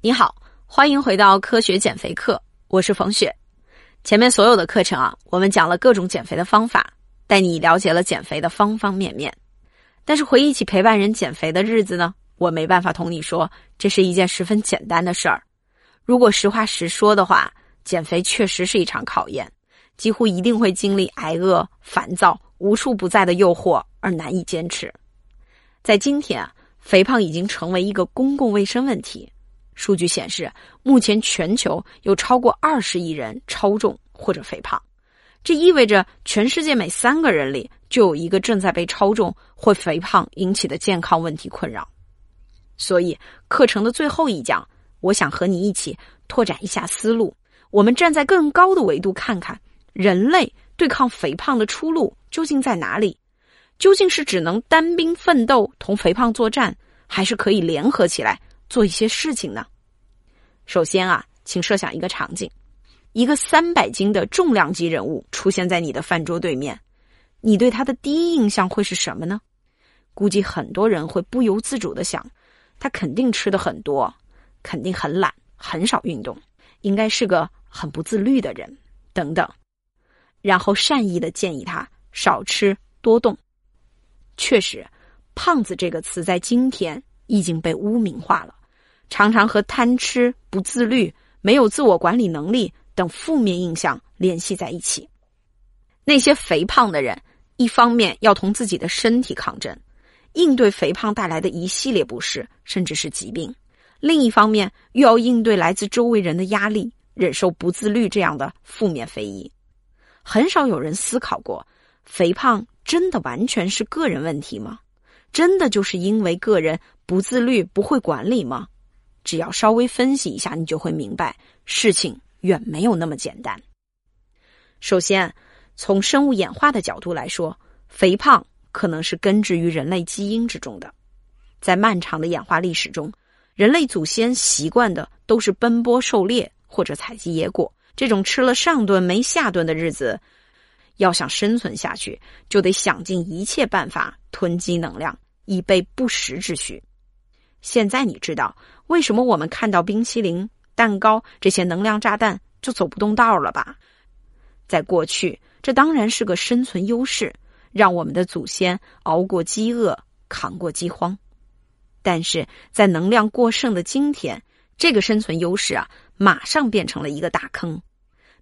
你好，欢迎回到科学减肥课，我是冯雪。前面所有的课程啊，我们讲了各种减肥的方法，带你了解了减肥的方方面面。但是回忆起陪伴人减肥的日子呢，我没办法同你说这是一件十分简单的事儿。如果实话实说的话，减肥确实是一场考验，几乎一定会经历挨饿、烦躁、无处不在的诱惑而难以坚持。在今天啊，肥胖已经成为一个公共卫生问题。数据显示，目前全球有超过二十亿人超重或者肥胖，这意味着全世界每三个人里就有一个正在被超重或肥胖引起的健康问题困扰。所以，课程的最后一讲。我想和你一起拓展一下思路，我们站在更高的维度看看人类对抗肥胖的出路究竟在哪里？究竟是只能单兵奋斗同肥胖作战，还是可以联合起来做一些事情呢？首先啊，请设想一个场景：一个三百斤的重量级人物出现在你的饭桌对面，你对他的第一印象会是什么呢？估计很多人会不由自主的想，他肯定吃的很多。肯定很懒，很少运动，应该是个很不自律的人，等等。然后善意的建议他少吃多动。确实，“胖子”这个词在今天已经被污名化了，常常和贪吃、不自律、没有自我管理能力等负面印象联系在一起。那些肥胖的人，一方面要同自己的身体抗争，应对肥胖带来的一系列不适，甚至是疾病。另一方面，又要应对来自周围人的压力，忍受不自律这样的负面非议。很少有人思考过，肥胖真的完全是个人问题吗？真的就是因为个人不自律、不会管理吗？只要稍微分析一下，你就会明白，事情远没有那么简单。首先，从生物演化的角度来说，肥胖可能是根植于人类基因之中的，在漫长的演化历史中。人类祖先习惯的都是奔波狩猎或者采集野果，这种吃了上顿没下顿的日子，要想生存下去，就得想尽一切办法囤积能量，以备不时之需。现在你知道为什么我们看到冰淇淋、蛋糕这些能量炸弹就走不动道了吧？在过去，这当然是个生存优势，让我们的祖先熬过饥饿，扛过饥荒。但是在能量过剩的今天，这个生存优势啊，马上变成了一个大坑。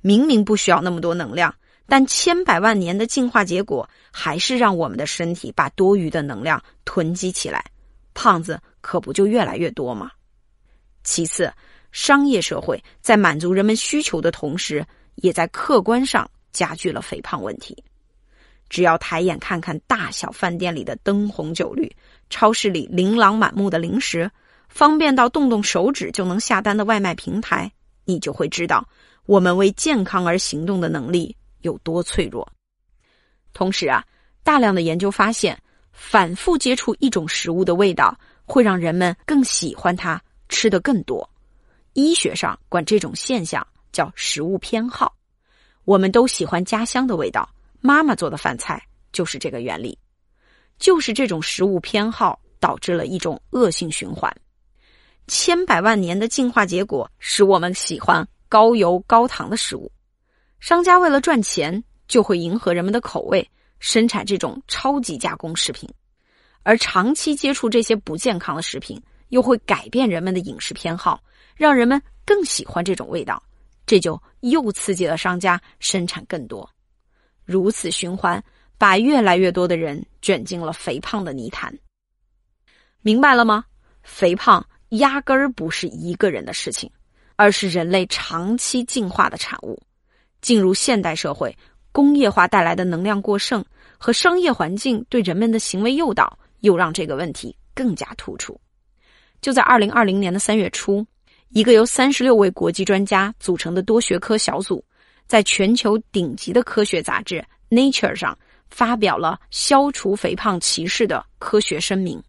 明明不需要那么多能量，但千百万年的进化结果还是让我们的身体把多余的能量囤积起来，胖子可不就越来越多吗？其次，商业社会在满足人们需求的同时，也在客观上加剧了肥胖问题。只要抬眼看看大小饭店里的灯红酒绿，超市里琳琅满目的零食，方便到动动手指就能下单的外卖平台，你就会知道我们为健康而行动的能力有多脆弱。同时啊，大量的研究发现，反复接触一种食物的味道会让人们更喜欢它，吃的更多。医学上管这种现象叫食物偏好。我们都喜欢家乡的味道。妈妈做的饭菜就是这个原理，就是这种食物偏好导致了一种恶性循环。千百万年的进化结果使我们喜欢高油高糖的食物，商家为了赚钱就会迎合人们的口味，生产这种超级加工食品，而长期接触这些不健康的食品，又会改变人们的饮食偏好，让人们更喜欢这种味道，这就又刺激了商家生产更多。如此循环，把越来越多的人卷进了肥胖的泥潭。明白了吗？肥胖压根儿不是一个人的事情，而是人类长期进化的产物。进入现代社会，工业化带来的能量过剩和商业环境对人们的行为诱导，又让这个问题更加突出。就在二零二零年的三月初，一个由三十六位国际专家组成的多学科小组。在全球顶级的科学杂志《Nature》上发表了消除肥胖歧视的科学声明。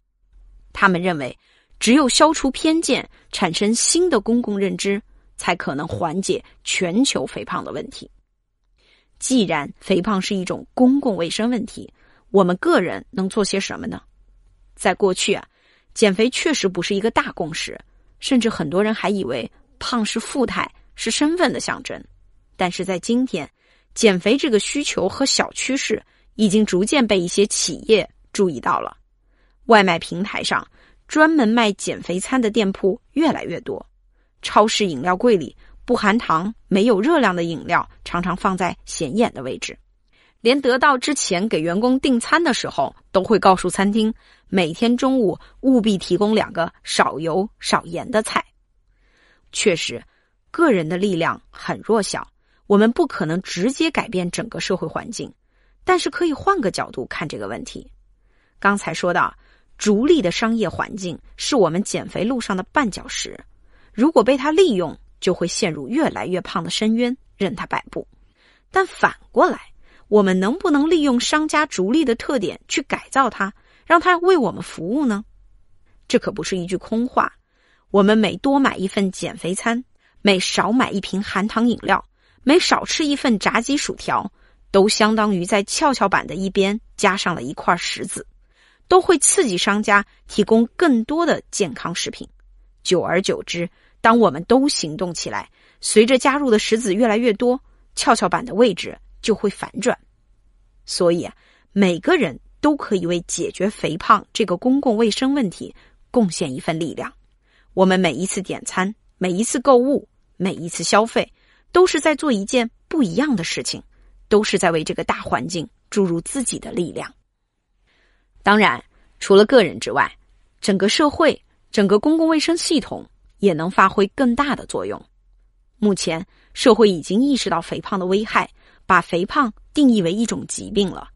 他们认为，只有消除偏见，产生新的公共认知，才可能缓解全球肥胖的问题。既然肥胖是一种公共卫生问题，我们个人能做些什么呢？在过去啊，减肥确实不是一个大共识，甚至很多人还以为胖是富态，是身份的象征。但是在今天，减肥这个需求和小趋势已经逐渐被一些企业注意到了。外卖平台上专门卖减肥餐的店铺越来越多，超市饮料柜里不含糖、没有热量的饮料常常放在显眼的位置。连得到之前给员工订餐的时候，都会告诉餐厅，每天中午务必提供两个少油少盐的菜。确实，个人的力量很弱小，我们不可能直接改变整个社会环境，但是可以换个角度看这个问题。刚才说到，逐利的商业环境是我们减肥路上的绊脚石，如果被他利用，就会陷入越来越胖的深渊，任他摆布。但反过来，我们能不能利用商家逐利的特点去改造它，让它为我们服务呢？这可不是一句空话。我们每多买一份减肥餐，每少买一瓶含糖饮料，每少吃一份炸鸡薯条，都相当于在跷跷板的一边加上了一块石子，都会刺激商家提供更多的健康食品。久而久之，当我们都行动起来，随着加入的石子越来越多，跷跷板的位置。就会反转，所以啊，每个人都可以为解决肥胖这个公共卫生问题贡献一份力量。我们每一次点餐、每一次购物、每一次消费，都是在做一件不一样的事情，都是在为这个大环境注入自己的力量。当然，除了个人之外，整个社会、整个公共卫生系统也能发挥更大的作用。目前，社会已经意识到肥胖的危害。把肥胖定义为一种疾病了，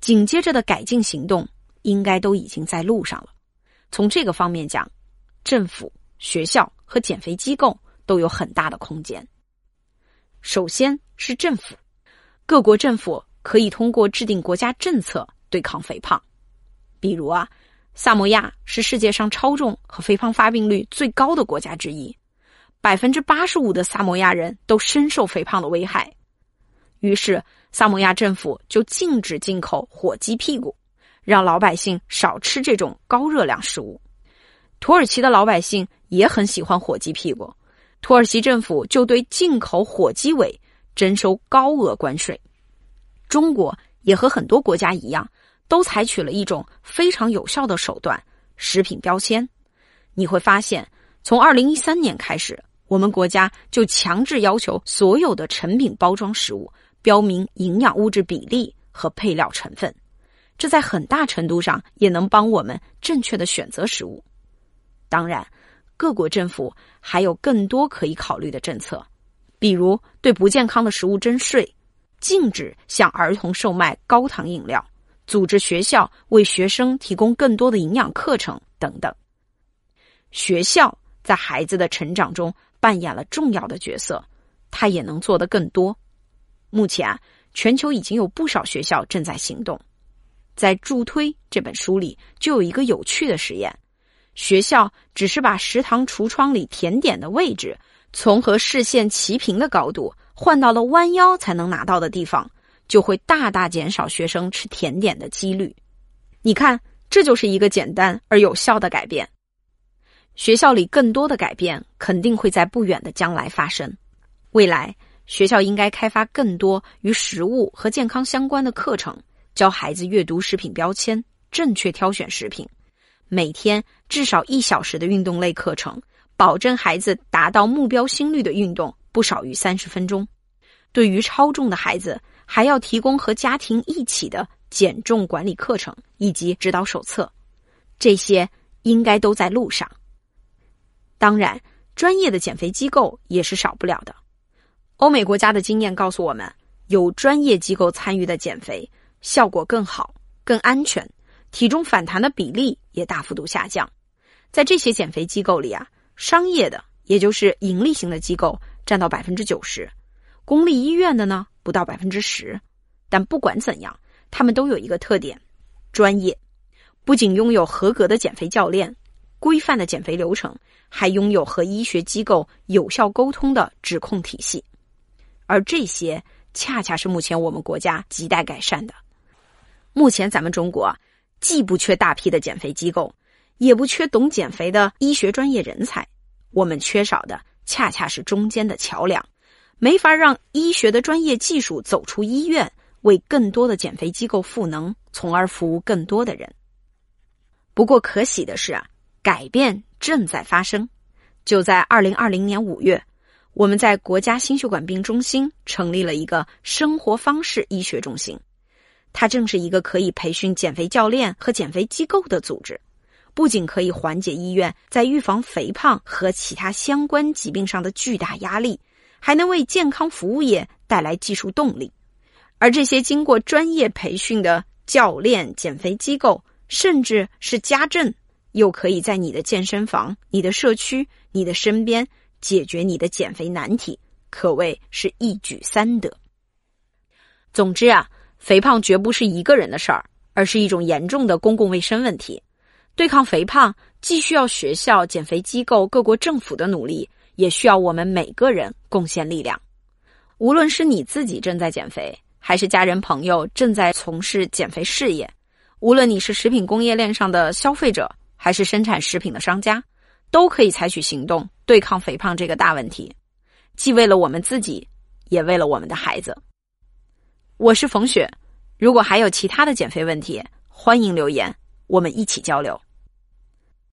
紧接着的改进行动应该都已经在路上了。从这个方面讲，政府、学校和减肥机构都有很大的空间。首先是政府，各国政府可以通过制定国家政策对抗肥胖。比如啊，萨摩亚是世界上超重和肥胖发病率最高的国家之一，百分之八十五的萨摩亚人都深受肥胖的危害。于是，萨摩亚政府就禁止进口火鸡屁股，让老百姓少吃这种高热量食物。土耳其的老百姓也很喜欢火鸡屁股，土耳其政府就对进口火鸡尾征收高额关税。中国也和很多国家一样，都采取了一种非常有效的手段——食品标签。你会发现，从二零一三年开始，我们国家就强制要求所有的成品包装食物。标明营养物质比例和配料成分，这在很大程度上也能帮我们正确的选择食物。当然，各国政府还有更多可以考虑的政策，比如对不健康的食物征税，禁止向儿童售卖高糖饮料，组织学校为学生提供更多的营养课程等等。学校在孩子的成长中扮演了重要的角色，他也能做得更多。目前啊，全球已经有不少学校正在行动。在《助推》这本书里，就有一个有趣的实验：学校只是把食堂橱窗里甜点的位置从和视线齐平的高度换到了弯腰才能拿到的地方，就会大大减少学生吃甜点的几率。你看，这就是一个简单而有效的改变。学校里更多的改变肯定会在不远的将来发生。未来。学校应该开发更多与食物和健康相关的课程，教孩子阅读食品标签，正确挑选食品。每天至少一小时的运动类课程，保证孩子达到目标心率的运动不少于三十分钟。对于超重的孩子，还要提供和家庭一起的减重管理课程以及指导手册。这些应该都在路上。当然，专业的减肥机构也是少不了的。欧美国家的经验告诉我们，有专业机构参与的减肥效果更好、更安全，体重反弹的比例也大幅度下降。在这些减肥机构里啊，商业的，也就是盈利型的机构占到百分之九十，公立医院的呢不到百分之十。但不管怎样，他们都有一个特点：专业，不仅拥有合格的减肥教练、规范的减肥流程，还拥有和医学机构有效沟通的指控体系。而这些恰恰是目前我们国家亟待改善的。目前咱们中国既不缺大批的减肥机构，也不缺懂减肥的医学专业人才，我们缺少的恰恰是中间的桥梁，没法让医学的专业技术走出医院，为更多的减肥机构赋能，从而服务更多的人。不过可喜的是啊，改变正在发生。就在二零二零年五月，我们在国家心血管病中心成立了一个生活方式医学中心，它正是一个可以培训减肥教练和减肥机构的组织。不仅可以缓解医院在预防肥胖和其他相关疾病上的巨大压力，还能为健康服务业带来技术动力。而这些经过专业培训的教练、减肥机构，甚至是家政，又可以在你的健身房、你的社区、你的身边解决你的减肥难题，可谓是一举三得。总之啊，肥胖绝不是一个人的事儿，而是一种严重的公共卫生问题。对抗肥胖，既需要学校、减肥机构、各国政府的努力，也需要我们每个人贡献力量。无论是你自己正在减肥，还是家人朋友正在从事减肥事业，无论你是食品工业链上的消费者，还是生产食品的商家，都可以采取行动对抗肥胖这个大问题，既为了我们自己，也为了我们的孩子。我是冯雪，如果还有其他的减肥问题，欢迎留言，我们一起交流。